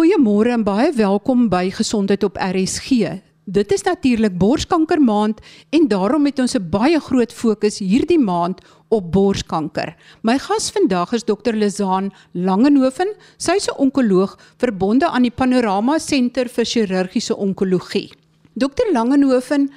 Goeiemôre en baie welkom by Gesondheid op RSG. Dit is natuurlik borskanker maand en daarom het ons 'n baie groot fokus hierdie maand op borskanker. My gas vandag is Dr. Lizaan Langenhoven. Sy's 'n onkoloog verbonde aan die Panorama Senter vir Chirurgiese Onkologie. Dr. Langenhoven,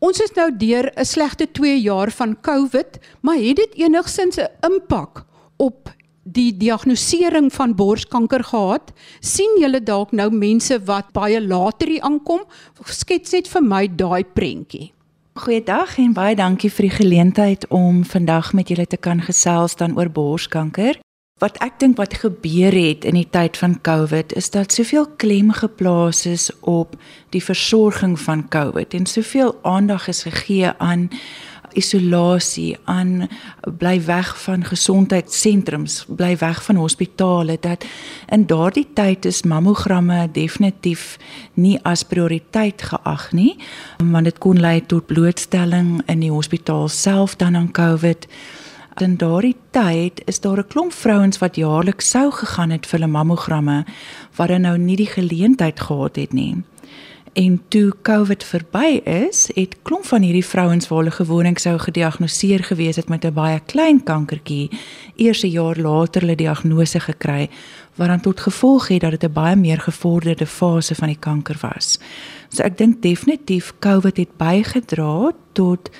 ons is nou deur 'n slegte 2 jaar van COVID, maar het dit enigsins 'n impak op die diagnostisering van borskanker gehad? sien julle dalk nou mense wat baie later hier aankom? Skets net vir my daai prentjie. Goeiedag en baie dankie vir die geleentheid om vandag met julle te kan gesels dan oor borskanker. Wat ek dink wat gebeur het in die tyd van COVID is dat soveel klem geplaas is op die versorging van COVID en soveel aandag is gegee aan isolasie, aan bly weg van gesondheidssentrums, bly weg van hospitale dat in daardie tyd is mammogramme definitief nie as prioriteit geag nie, want dit kon lei tot blootstelling in die hospitaal self dan aan COVID. In daardie tyd is daar 'n klomp vrouens wat jaarliks sou gegaan het vir hulle mammogramme wat dan nou nie die geleentheid gehad het nie. En toe COVID verby is, het klomp van hierdie vrouens waar hulle gewoonlik sou gediagnoseer gewees het met 'n baie klein kankertjie, eers 'n jaar later hulle diagnose gekry wat dan tot gevolg het dat dit 'n baie meer gevorderde fase van die kanker was. So ek dink definitief COVID het bygedra tot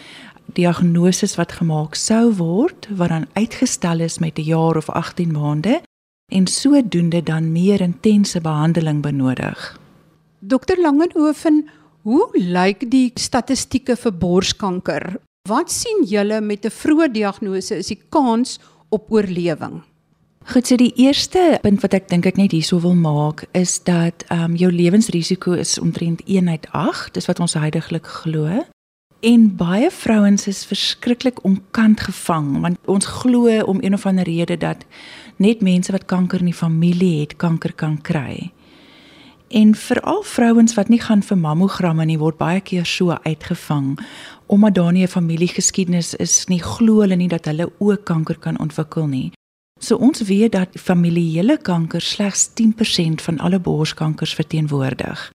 diagnoses wat gemaak sou word wat dan uitgestel is met 'n jaar of 18 maande en sodoende dan meer intense behandeling benodig. Dokter Langenhoven, hoe lyk die statistieke vir borskanker? Wat sien julle met 'n vroeë diagnose is die kans op oorlewing? Goed, so die eerste punt wat ek dink ek net hierso wil maak is dat ehm um, jou lewensrisiko is omtrent 1 uit 8, dis wat ons heidaglik glo. En baie vrouens is verskriklik onkant gevang want ons glo om een of ander rede dat net mense wat kanker in die familie het, kanker kan kry. En veral vrouens wat nie gaan vir mammogramme nie word baie keer so uitgevang omdat daar nie 'n familiegeskiedenis is nie glo hulle nie dat hulle ook kanker kan ontwikkel nie. So ons weet dat familiele kanker slegs 10% van alle borskankers verteenwoordig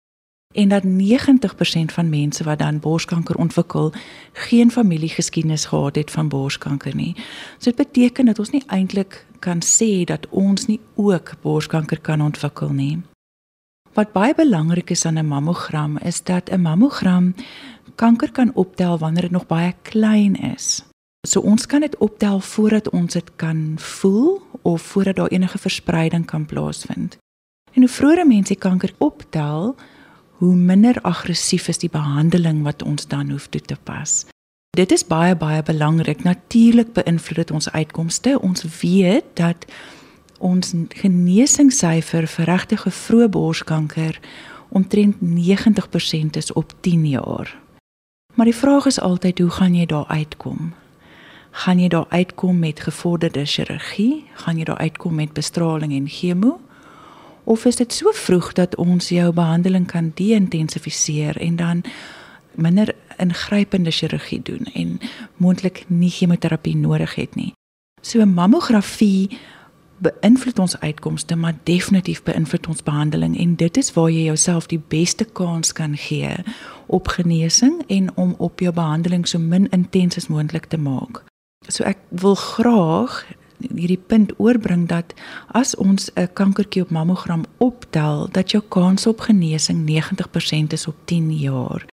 en dat 90% van mense wat dan borskanker ontwikkel geen familiegeskiedenis gehad het van borskanker nie. So dit beteken dat ons nie eintlik kan sê dat ons nie ook borskanker kan ontwikkel nie. Wat baie belangrik is aan 'n mammogram is dat 'n mammogram kanker kan optel wanneer dit nog baie klein is. So ons kan dit optel voordat ons dit kan voel of voordat daar enige verspreiding kan plaasvind. En hoe vroeër mense kanker optel, hoe minder aggressief is die behandeling wat ons dan hoef toe te pas. Dit is baie baie belangrik. Natuurlik beïnvloed dit ons uitkomste. Ons weet dat ons genesingssyfer vir regtige vroeë borskanker omtrent 90% is op 10 jaar. Maar die vraag is altyd hoe gaan jy daar uitkom? Gaan jy daar uitkom met gevorderde chirurgie? Gaan jy daar uitkom met bestraling en chemo? Of is dit so vroeg dat ons jou behandeling kan de-intensifiseer en dan minder ingrypende chirurgie doen en moontlik nie chemoterapie nodig het nie? So mammografie beïnvloed ons uitkomste, maar definitief beïnvloed ons behandeling en dit is waar jy jouself die beste kans kan gee op genesing en om op jou behandeling so min intens as moontlik te maak. So ek wil graag hierdie punt oorbring dat as ons 'n kankertjie op mammogram optel, dat jou kans op genesing 90% is op 10 jaar.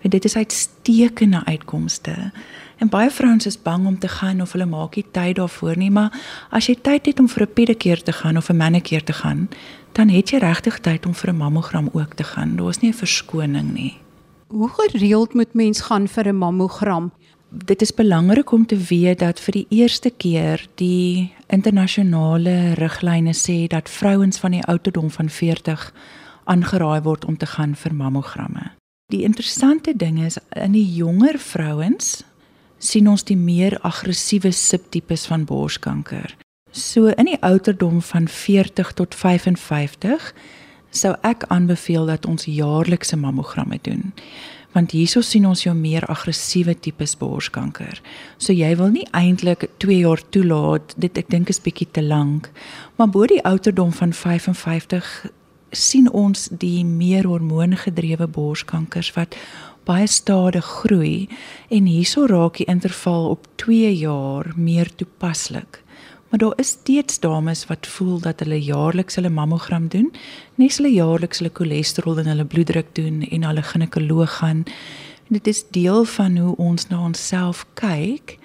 En dit is uitstekende uitkomste. En baie vrouens is bang om te gaan of hulle maak nie tyd daarvoor nie, maar as jy tyd het om vir 'n pedikeer te gaan of 'n manikeer te gaan, dan het jy regtig tyd om vir 'n mammogram ook te gaan. Daar is nie 'n verskoning nie. Hoe gereeld moet mens gaan vir 'n mammogram? Dit is belangrik om te weet dat vir die eerste keer die internasionale riglyne sê dat vrouens van die ouderdom van 40 aangeraai word om te gaan vir mammogramme. Die interessante ding is in die jonger vrouens sien ons die meer aggressiewe subtipes van borskanker. So in die ouderdom van 40 tot 55 sou ek aanbeveel dat ons jaarlikse mammogramme doen. Want hierso sien ons jou meer aggressiewe tipes borskanker. So jy wil nie eintlik 2 jaar toelaat, dit ek dink is bietjie te lank. Maar bo die ouderdom van 55 sien ons die meer hormoongedrewe borskankers wat baie stadig groei en hierso raak die interval op 2 jaar meer toepaslik. Maar daar is steeds dames wat voel dat hulle jaarliks hulle mammogram doen, nes hulle jaarliks hulle cholesterol en hulle bloeddruk doen en hulle ginekoloog gaan. En dit is deel van hoe ons na onsself kyk.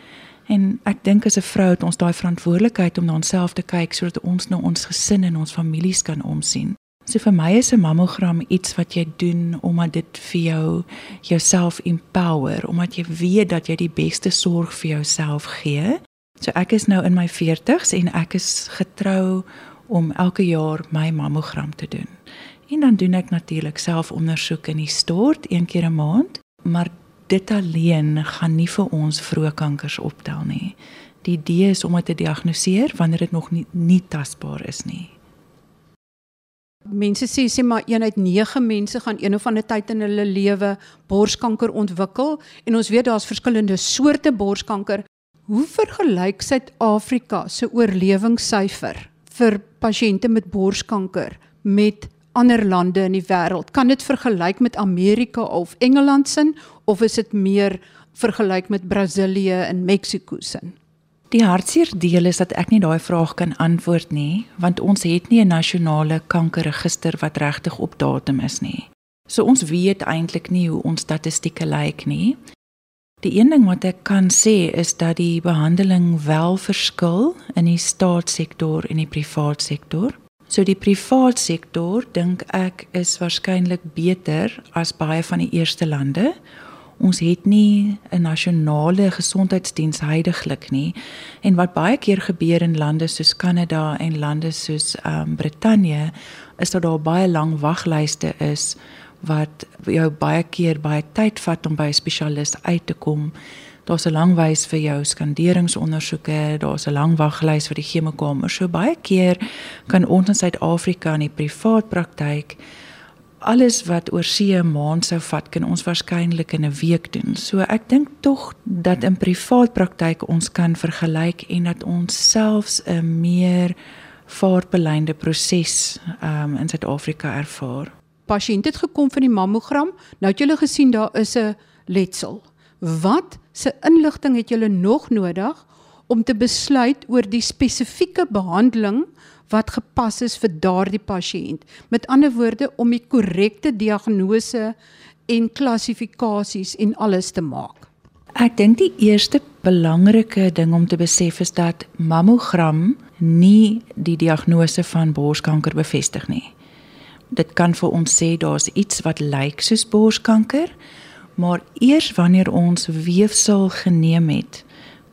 En ek dink as 'n vrou het ons daai verantwoordelikheid om na onsself te kyk sodat ons na ons gesin en ons families kan omsien. So vir my is 'n mammogram iets wat jy doen omdat dit vir jou jouself empower, omdat jy weet dat jy die beste sorg vir jouself gee. So ek is nou in my 40s en ek is getrou om elke jaar my mammogram te doen. En dan doen ek natuurlik selfondersoek in die stort een keer 'n maand, maar dit alleen gaan nie vir ons vroeë kankers optel nie. Die idee is om dit te diagnoseer wanneer dit nog nie, nie tasbaar is nie. Mense sê sê maar een uit 9 mense gaan een of ander tyd in hulle lewe borskanker ontwikkel en ons weet daar's verskillende soorte borskanker. Hoe vergelyk Suid-Afrika se oorlewingssyfer vir pasiënte met borskanker met ander lande in die wêreld? Kan dit vergelyk met Amerika of Engeland sin of is dit meer vergelyk met Brasilië en Mexiko sin? Die hartseer deel is dat ek nie daai vraag kan antwoord nie, want ons het nie 'n nasionale kankerregister wat regtig op datum is nie. So ons weet eintlik nie hoe ons statistieke lyk nie. Die een ding wat ek kan sê is dat die behandeling wel verskil in die staatssektor en die privaat sektor. So die privaat sektor dink ek is waarskynlik beter as baie van die eerste lande ons het nie 'n nasionale gesondheidsdiens heidaglik nie en wat baie keer gebeur in lande soos Kanada en lande soos ehm um, Brittanje is dat daar baie lang waglyste is wat jou baie keer baie tyd vat om by 'n spesialis uit te kom. Daar's 'n lang wys vir jou skanderingsondersoeke, daar's 'n lang waglys vir die chemokamer. So baie keer kan ons in Suid-Afrika in die privaat praktyk alles wat oor see 'n maand sou vat, kan ons waarskynlik in 'n week doen. So ek dink tog dat in privaat praktyk ons kan vergelyk en dat ons selfs 'n meer voorbeleide proses um, in Suid-Afrika ervaar. Pasiënt het gekom vir die mammogram. Nou het julle gesien daar is 'n letsel. Wat se inligting het julle nog nodig om te besluit oor die spesifieke behandeling wat gepas is vir daardie pasiënt. Met ander woorde om die korrekte diagnose en klassifikasies en alles te maak. Ek dink die eerste belangrike ding om te besef is dat mammogram nie die diagnose van borskanker bevestig nie. Dit kan vir ons sê daar's iets wat lyk soos borskanker, maar eers wanneer ons weefsel geneem het,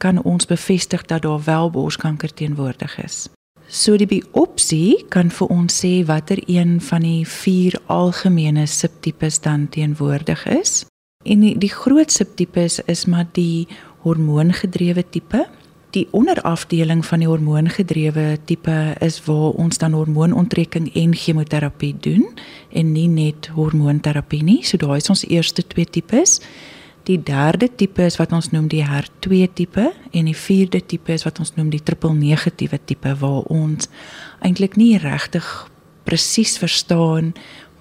kan ons bevestig dat daar wel borskanker teenwoordig is. So die biopsie kan vir ons sê watter een van die vier algemene subtipes dan teenwoordig is. En die, die groot subtipes is maar die hormoongedrewe tipe. Die onderafdeling van die hormoongedrewe tipe is waar ons dan hormoonontrekking en chemoterapie doen en nie net hormoonterapie nie. So daai is ons eerste twee tipes. Die derde tipe is wat ons noem die HER2 tipe en die vierde tipe is wat ons noem die triple negatiewe tipe waar ons eintlik nie regtig presies verstaan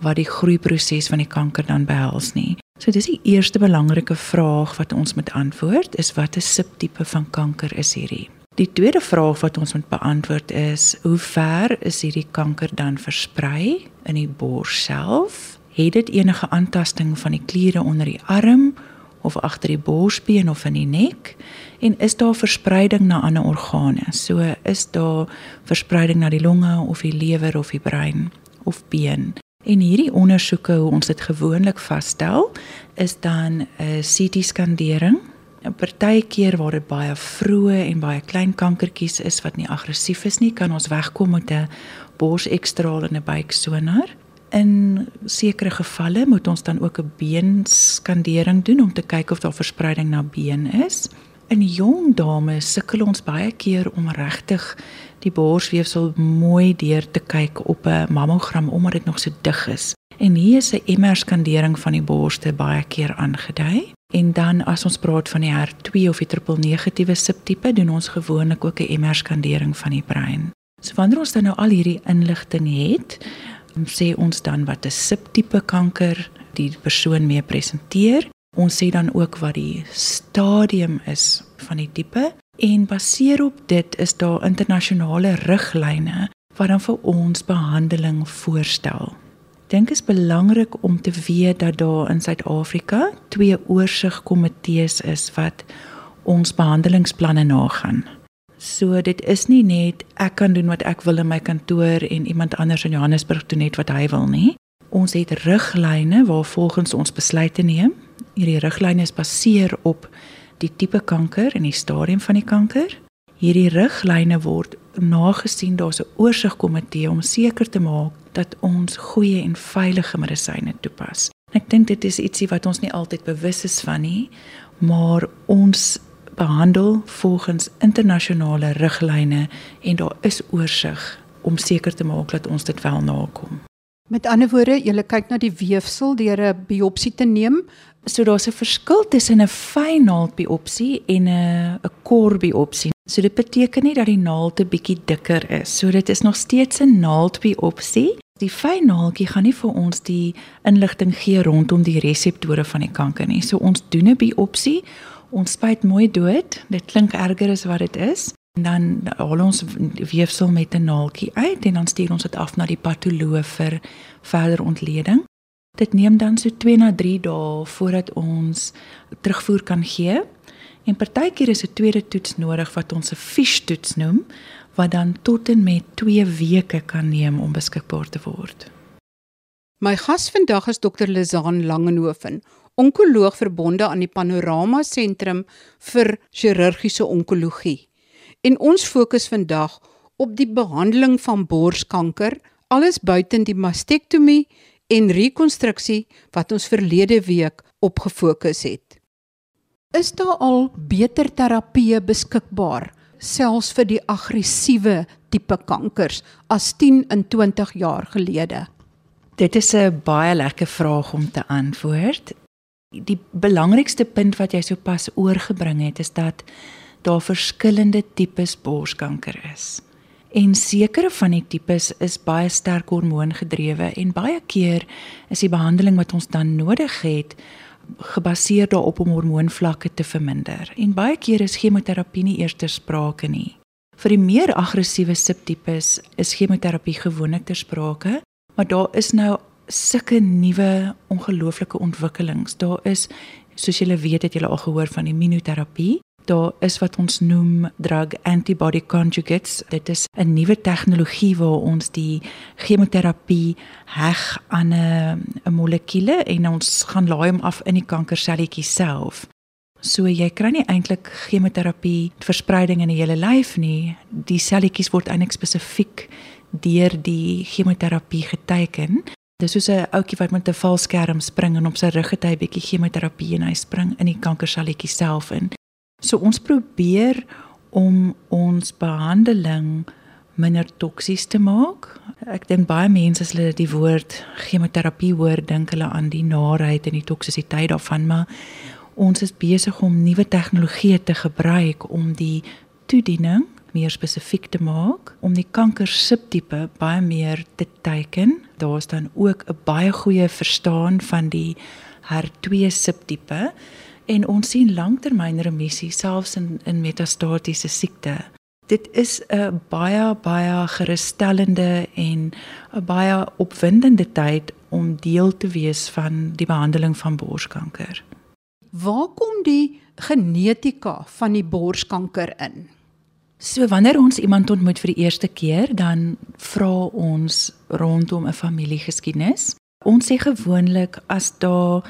wat die groeiproses van die kanker dan behels nie. So dis die eerste belangrike vraag wat ons moet antwoord is watter subtipe van kanker is hierdie? Die tweede vraag wat ons moet beantwoord is hoe ver is hierdie kanker dan versprei in die bors self? Het dit enige aantasting van die kliere onder die arm of agter die borsbeen of in die nek en is daar verspreiding na ander organe? So is daar verspreiding na die longe of die lewer of die brein of been? En hierdie ondersoeke hoe ons dit gewoonlik vasstel is dan 'n CT skandering 'n partykeer waar dit baie vroeë en baie klein kankertjies is wat nie aggressief is nie kan ons wegkom met 'n borsekstraal en 'n buiksonar In sekere gevalle moet ons dan ook 'n beenskandering doen om te kyk of daar verspreiding na been is. In jong dames sukkel ons baie keer om regtig die borsweefsel mooi deur te kyk op 'n mammogram omdat dit nog so dig is. En hier is 'n MR-skandering van die borste baie keer aangedui. En dan as ons praat van die HER2 of die triple negatiewe subtipe, doen ons gewoonlik ook 'n MR-skandering van die brein. So wanneer ons dan nou al hierdie inligting het, sê ons dan wat 'n subtipe kanker die persoon mee presenteer. Ons sê dan ook wat die stadium is van die tipe en baseer op dit is daar internasionale riglyne wat dan vir ons behandeling voorstel. Dink is belangrik om te weet dat daar in Suid-Afrika twee oorsigkomitees is wat ons behandelingsplanne nagaan. So dit is nie net ek kan doen wat ek wil in my kantoor en iemand anders in Johannesburg doen net wat hy wil nie. Ons het riglyne waar volgens ons besluite neem. Hierdie riglyne is baseer op die tipe kanker en die stadium van die kanker. Hierdie riglyne word nagesien daar's 'n oorsigkomitee om seker te maak dat ons goeie en veilige medisyne toepas. Ek dink dit is ietsie wat ons nie altyd bewus is van nie, maar ons behandel volgens internasionale riglyne en daar is oorsig om seker te maak dat ons dit wel nakom. Met ander woorde, jy kyk na die weefsel deur 'n biopsie te neem. So daar's 'n verskil tussen 'n fyn naald biopsie en 'n 'n kor biopsie. So dit beteken nie dat die naald 'n bietjie dikker is. So dit is nog steeds 'n naald biopsie. Die fyn naaldjie gaan nie vir ons die inligting gee rondom die reseptore van die kanker nie. So ons doen 'n biopsie ons spuit mooi dood. Dit klink erger as wat dit is. En dan haal ons weefsel met 'n naaltjie uit en dan stuur ons dit af na die patoloog vir verder ontleding. Dit neem dan so 2 na 3 dae voordat ons terugvoer kan gee. En partykeer is 'n tweede toets nodig wat ons 'n fish toets noem wat dan tot en met 2 weke kan neem om beskikbaar te word. My gas vandag is Dr. Lizaan Langenhoven onkoloog verbonde aan die Panorama Sentrum vir chirurgiese onkologie. En ons fokus vandag op die behandeling van borskanker, alles buiten die mastektomie en rekonstruksie wat ons verlede week op gefokus het. Is daar al beter terapieë beskikbaar selfs vir die aggressiewe tipe kankers as 10 in 20 jaar gelede? Dit is 'n baie lekker vraag om te antwoord die belangrikste punt wat jy sopas oorgebring het is dat daar verskillende tipes borskanker is. En sekere van die tipes is baie sterk hormoongedrewe en baie keer is die behandeling wat ons dan nodig het gebaseer daarop om hormoonvlakke te verminder. En baie keer is chemoterapie nie eers ter sprake nie. Vir die meer aggressiewe subtipes is chemoterapie gewoonlik ter sprake, maar daar is nou sulke nuwe ongelooflike ontwikkelings. Daar is soos julle weet het julle al gehoor van immunoterapie. Daar is wat ons noem drug antibody conjugates. Dit is 'n nuwe tegnologie waar ons die chemoterapie heg aan 'n molekuule en ons gaan laai hom af in die kankerselletjie self. So jy kry nie eintlik chemoterapie verspreiding in die hele lyf nie. Die selletjies word eintlik spesifiek deur die chemoterapie geteken Dis soos 'n ouetjie wat met 'n valskerm spring en op sy rug het hy bietjie chemoterapie en hy spring in die kankerselletjie self in. So ons probeer om ons behandeling minder toksies te maak. Ek dink baie mense as hulle die woord chemoterapie hoor, dink hulle aan die naarheid en die toksisiteit daarvan, maar ons is besig om nuwe tegnologieë te gebruik om die toediening meer spesifiek te maak om die kanker subtipe baie meer te teiken. Daar's dan ook 'n baie goeie verstaan van die HER2 subtipe en ons sien langtermynremissie selfs in in metastatiese siekte. Dit is 'n baie baie gerusstellende en 'n baie opwindende tyd om deel te wees van die behandeling van borskanker. Waar kom die genetika van die borskanker in? So wanneer ons iemand ontmoet vir die eerste keer, dan vra ons rondom 'n familiegeskiedenis. Ons sê gewoonlik as daar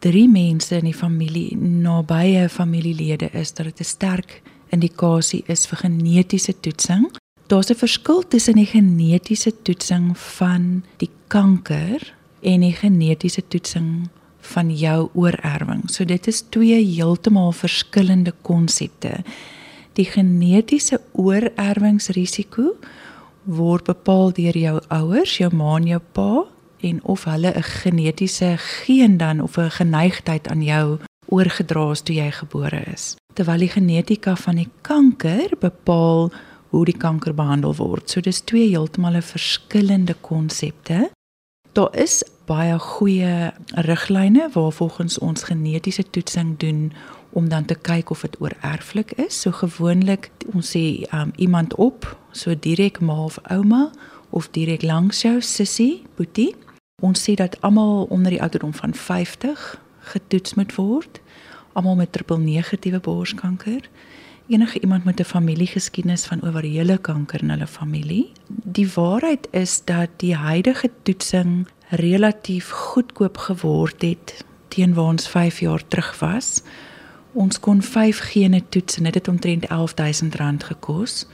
3 mense in die familie nabye familielede is, dat dit 'n sterk indikasie is vir genetiese toetsing. Daar's 'n verskil tussen die genetiese toetsing van die kanker en die genetiese toetsing van jou oorerwing. So dit is twee heeltemal verskillende konsepte die genetiese oorerwingsrisiko word bepaal deur jou ouers, jou ma en jou pa en of hulle 'n genetiese geen dan of 'n geneigtheid aan jou oorgedra is toe jy gebore is. Terwyl die genetika van die kanker bepaal hoe die kanker behandel word. So dis twee heeltemal verskillende konsepte. Daar is baie goeie riglyne waar volgens ons genetiese toetsing doen om dan te kyk of dit oorerflik is. So gewoonlik ons sê um, iemand op, so direk ma of ouma of direk langs jou sussie, boetie. Ons sê dat almal onder die ouderdom van 50 getoets moet word, almal met triple negatiewe borskanker enige iemand met 'n familiegeskiedenis van ovariële kanker in hulle familie. Die waarheid is dat die huidige toetsing relatief goedkoop geword het teen waar ons 5 jaar terug was. Ons kon 5 gene toets en dit het omtrent R11000 gekos.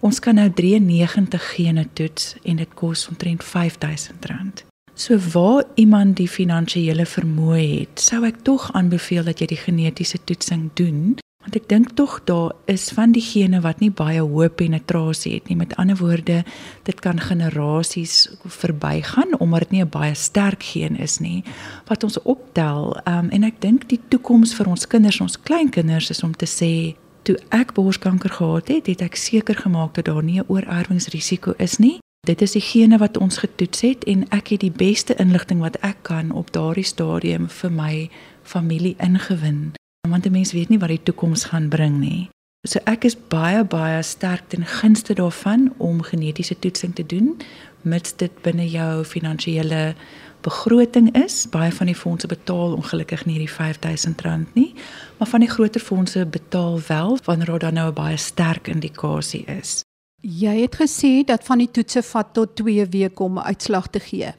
Ons kan nou 93 gene toets en dit kos omtrent R5000. So waar iemand die finansiële vermoë het, sou ek tog aanbeveel dat jy die genetiese toetsing doen Want ek dink tog daar is van diegene wat nie baie hoë penetrasie het nie. Met ander woorde, dit kan generasies verbygaan omdat dit nie 'n baie sterk geen is nie wat ons optel. Um, en ek dink die toekoms vir ons kinders, ons kleinkinders is om te sê toe ek borskanker gehad het, het ek seker gemaak dat daar nie 'n oorerwingsrisiko is nie. Dit is diegene wat ons getoets het en ek het die beste inligting wat ek kan op daardie stadium vir my familie ingewin want 'n mens weet nie wat die toekoms gaan bring nie. So ek is baie baie sterk ten gunste daarvan om genetiese toetsing te doen mits dit binne jou finansiële begroting is. Baie van die fondse betaal ongelukkig nie die R5000 nie, maar van die groter fondse betaal wel wanneer daar dan nou 'n baie sterk indikasie is. Jy het gesê dat van die toetse vat tot 2 weke om 'n uitslag te gee.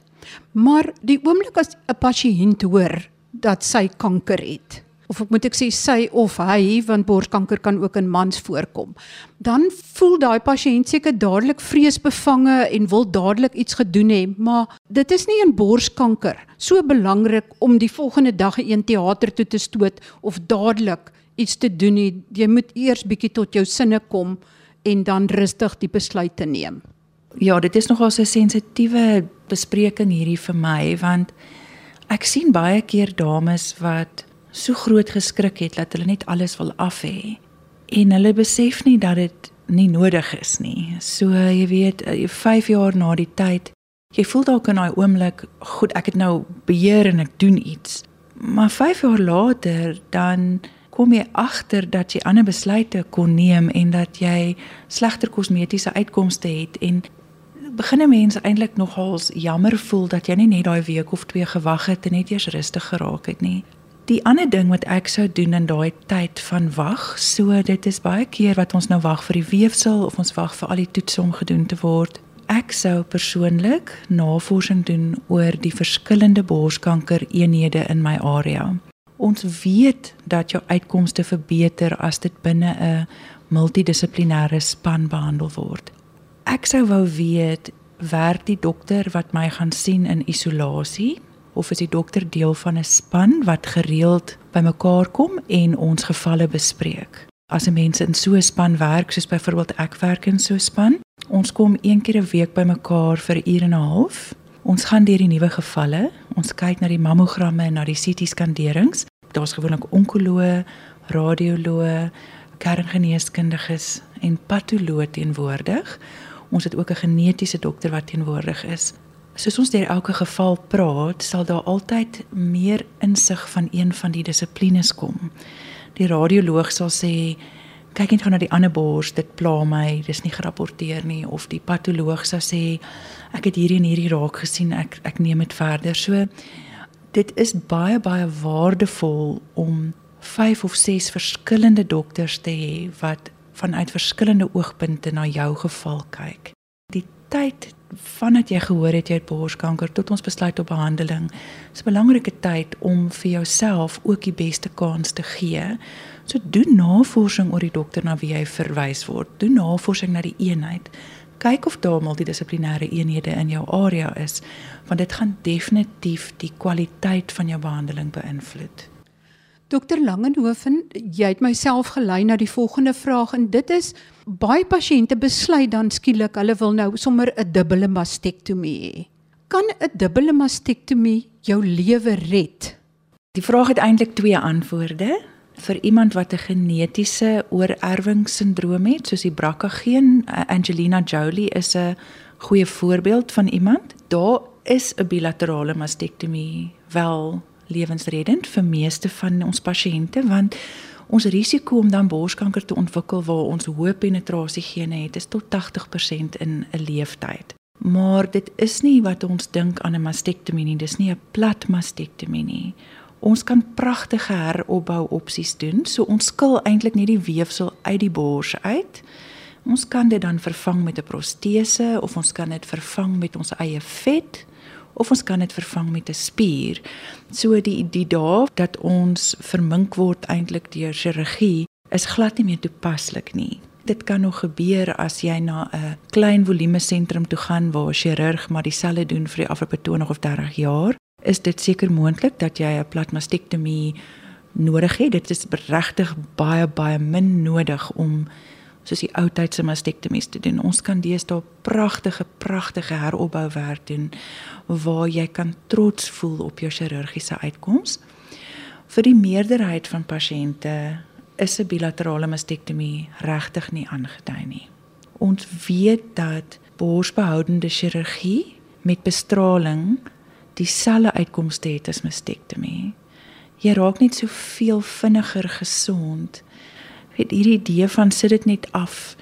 Maar die oomblik as 'n pasiënt hoor dat sy kanker het, of moet ek sê sy of hy want borskanker kan ook in mans voorkom. Dan voel daai pasiënt seker dadelik vreesbevange en wil dadelik iets gedoen hê, maar dit is nie in borskanker so belangrik om die volgende dag in teater toe te stoot of dadelik iets te doen nie. Jy moet eers bietjie tot jou sinne kom en dan rustig die besluit te neem. Ja, dit is nogal so 'n sensitiewe bespreking hierdie vir my want ek sien baie keer dames wat so groot geskrik het dat hulle net alles wil af hê en hulle besef nie dat dit nie nodig is nie. So jy weet, 5 eh, jaar na die tyd, jy voel dalk in daai oomblik, goed, ek het nou beheer en ek doen iets. Maar 5 jaar later dan kom jy agter dat jy ander besluite kon neem en dat jy slegter kosmetiese uitkomste het en begin 'n mens eintlik nogals jammer voel dat jy nie net daai week of twee gewag het en net eers rustig geraak het nie. Die ander ding wat ek sou doen in daai tyd van wag, so dit is baie keer wat ons nou wag vir die weefsel of ons wag vir al die toetse om gedoen te word. Ek sou persoonlik navorsing doen oor die verskillende borskanker eenhede in my area. Ons weet dat jou uitkomste verbeter as dit binne 'n multidissiplinêre span behandel word. Ek sou wou weet werk die dokter wat my gaan sien in isolasie of is die dokter deel van 'n span wat gereeld bymekaar kom en ons gevalle bespreek. As 'n mens in so 'n span werk, soos byvoorbeeld ek werk in so 'n span, ons kom een keer 'n week bymekaar vir 'n uur en 'n half. Ons gaan deur die nuwe gevalle, ons kyk na die mammogramme en na die CT skanderings. Daar's gewoonlik onkoloë, radioloë, kerngeneeskundiges en patoloë teenwoordig. Ons het ook 'n genetiese dokter wat teenwoordig is soos ons deur elke geval praat, sal daar altyd meer insig van een van die dissiplines kom. Die radioloog sal sê kyk net gou na die ander bors, dit pla my, dis nie gerapporteer nie of die patoloog sal sê ek het hierdie en hierdie raak gesien, ek ek neem dit verder. So dit is baie baie waardevol om 5 of 6 verskillende dokters te hê wat vanuit verskillende oogpunte na jou geval kyk. Die tyd vandat jy gehoor het jy het borskanker tot ons besluit op behandeling. Is 'n belangrike tyd om vir jouself ook die beste kans te gee. So doen navorsing oor die dokter na wie jy verwys word. Doen navorsing na die eenheid. Kyk of daar multidissiplinêre eenhede in jou area is, want dit gaan definitief die kwaliteit van jou behandeling beïnvloed. Dokter Langenhoven, jy het myself gelei na die volgende vraag en dit is baie pasiënte besluit dan skielik hulle wil nou sommer 'n dubbele mastektomie hê. Kan 'n dubbele mastektomie jou lewe red? Die vraag het eintlik twee antwoorde. vir iemand wat 'n genetiese oorerwingssindroom het, soos die BRCA geen, Angelina Jolie is 'n goeie voorbeeld van iemand. Daar is 'n bilaterale mastektomie wel lewensreddend vir meeste van ons pasiënte want ons risiko om dan borskanker te ontwikkel waar ons hoë penetrasie gene het is tot 80% in 'n leeftyd. Maar dit is nie wat ons dink aan 'n mastektomie nie, dis nie 'n plat mastektomie nie. Ons kan pragtige heropbou opsies doen. So ons skil eintlik net die weefsel uit die bors uit. Ons kan dit dan vervang met 'n protese of ons kan dit vervang met ons eie vet of ons kan dit vervang met 'n spier. So die die dae dat ons vermink word eintlik deur chirurgie is glad nie meer toepaslik nie. Dit kan nog gebeur as jy na 'n klein volume sentrum toe gaan waar 'n chirurg maar dieselfde doen vir die afgelope 20 of 30 jaar is dit seker moontlik dat jy 'n platmastektomie nodig het. Dit is regtig baie baie min nodig om soos die ou tyd se mastektomies te doen. Ons kan deesdae pragtige pragtige heropbouwerk doen waar jy kan trots voel op jou chirurgiese uitkoms. Vir die meerderheid van pasiënte is 'n bilaterale mastektomie regtig nie aangedui nie. Ons weet dat borsbehoudende chirurgie met bestraling dieselfde uitkomste het as mastektomie. Jy raak net soveel vinniger gesond. Weet hierdie idee van sit dit net af.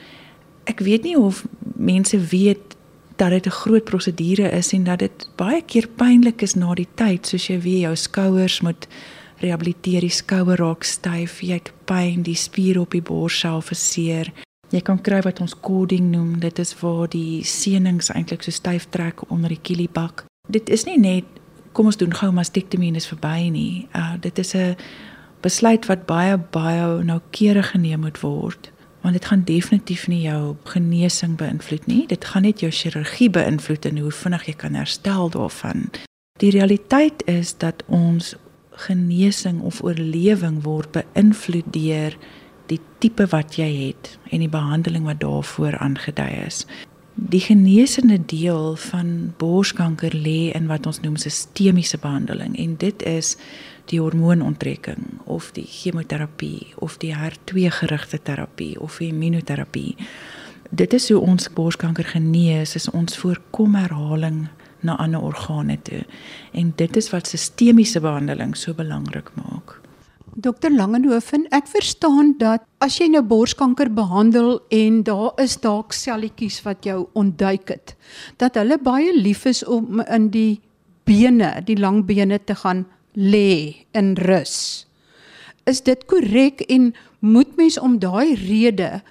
Ek weet nie of mense weet dat dit 'n groot prosedure is en dat dit baie keer pynlik is na die tyd, soos jy weet jou skouers moet rehabiliteer, die skouer raak styf, jy het pyn, die spier op die bors self verseer. Jy kan kry wat ons cording noem, dit is waar die senings eintlik so styf trek onder die kielibak dit is nie net kom ons doen gou mastektomie en is verby nie. Uh dit is 'n besluit wat baie baie noukeurig geneem moet word want dit gaan definitief nie jou genesing beïnvloed nie. Dit gaan net jou chirurgie beïnvloed en hoe vinnig jy kan herstel daarvan. Die realiteit is dat ons genesing of oorlewing word beïnvloed deur die tipe wat jy het en die behandeling wat daarvoor aangedui is. Die genesende deel van borskanker lê in wat ons noem sistemiese behandeling en dit is die hormoononttrekking of die chemoterapie of die HER2 gerigte terapie of immunoterapie. Dit is hoe ons borskanker genees, is ons voorkom herhaling na ander organe toe. En dit is wat sistemiese behandeling so belangrik maak. Dokter Langenhoven, ek verstaan dat as jy nou borskanker behandel en daar is dalk selletjies wat jou ontduik het, dat hulle baie lief is om in die bene, die lang bene te gaan lê in rus. Is dit korrek en moet mens om daai rede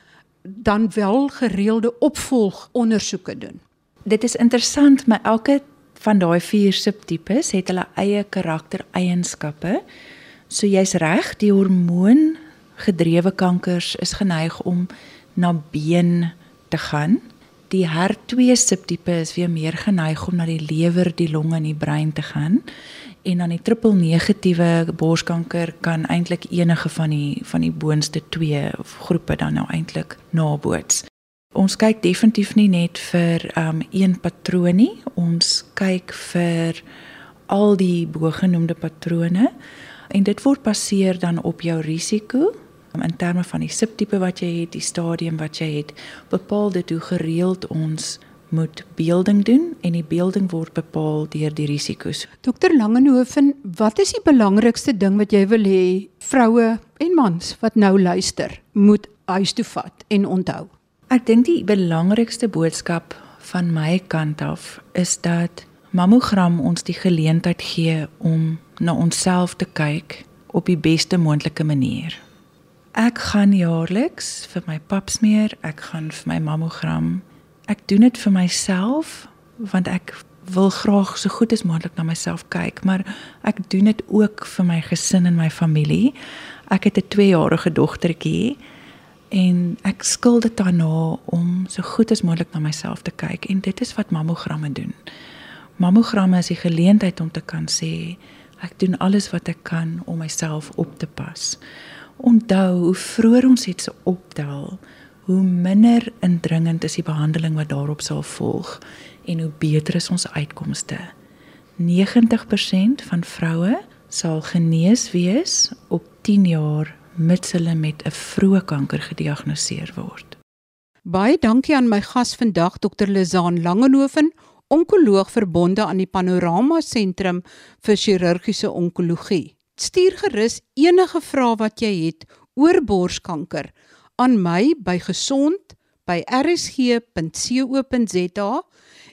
dan wel gereelde opvolgondersoeke doen? Dit is interessant, maar elke van daai vier subtipes het hulle eie karaktereienskappe. So jy's reg, die hormoon gedrewe kankers is geneig om na been te gaan. Die HER2 subtipe is weer meer geneig om na die lewer, die longe en die brein te gaan. En dan die triple negatiewe borskanker kan eintlik enige van die van die boonste twee groepe dan nou eintlik naboots. Ons kyk definitief nie net vir um een patroon nie. Ons kyk vir al die bogenoemde patrone en dit word baseer dan op jou risiko in terme van die subtipe wat jy het, die stadium wat jy het, bepaal dit hoe gereeld ons moet beelding doen en die beelding word bepaal deur die risiko's. Dokter Langenhoven, wat is die belangrikste ding wat jy wil hê vroue en mans wat nou luister moet huis toe vat en onthou? Ek dink die belangrikste boodskap van my kant af is dat mammogram ons die geleentheid gee om na onsself te kyk op die beste moontlike manier. Ek gaan jaarliks vir my papsmeer, ek gaan vir my mammogram. Ek doen dit vir myself want ek wil graag so goed as moontlik na myself kyk, maar ek doen dit ook vir my gesin en my familie. Ek het 'n 2-jarige dogtertjie en ek skuld dit daarna om so goed as moontlik na myself te kyk en dit is wat mammogramme doen. Mammogramme is die geleentheid om te kan sê Ek doen alles wat ek kan om myself op te pas. Onthou, hoe vroeër ons iets optel, hoe minder indringend is die behandeling wat daarop sal volg en hoe beter is ons uitkomste. 90% van vroue sal genees wees op 10 jaar mits hulle met 'n vroeë kanker gediagnoseer word. Baie dankie aan my gas vandag Dr. Lizaan Langehoven, onkoloog verbonde aan die Panorama Sentrum vir Chirurgiese Onkologie. Stuur gerus enige vrae wat jy het oor borskanker aan my by gesond@rsg.co.za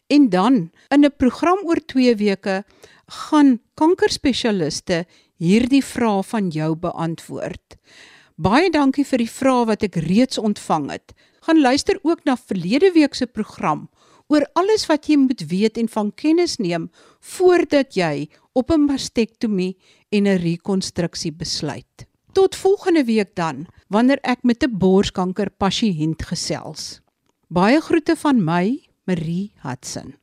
en dan in 'n program oor 2 weke gaan kankerspesialiste hierdie vrae van jou beantwoord. Baie dankie vir die vrae wat ek reeds ontvang het. Gaan luister ook na verlede week se program oor alles wat jy moet weet en van kennis neem voordat jy op 'n mastektomie en 'n rekonstruksie besluit. Tot volgende week dan, wanneer ek met 'n borskanker pasiënt gesels. Baie groete van my, Marie Hudson.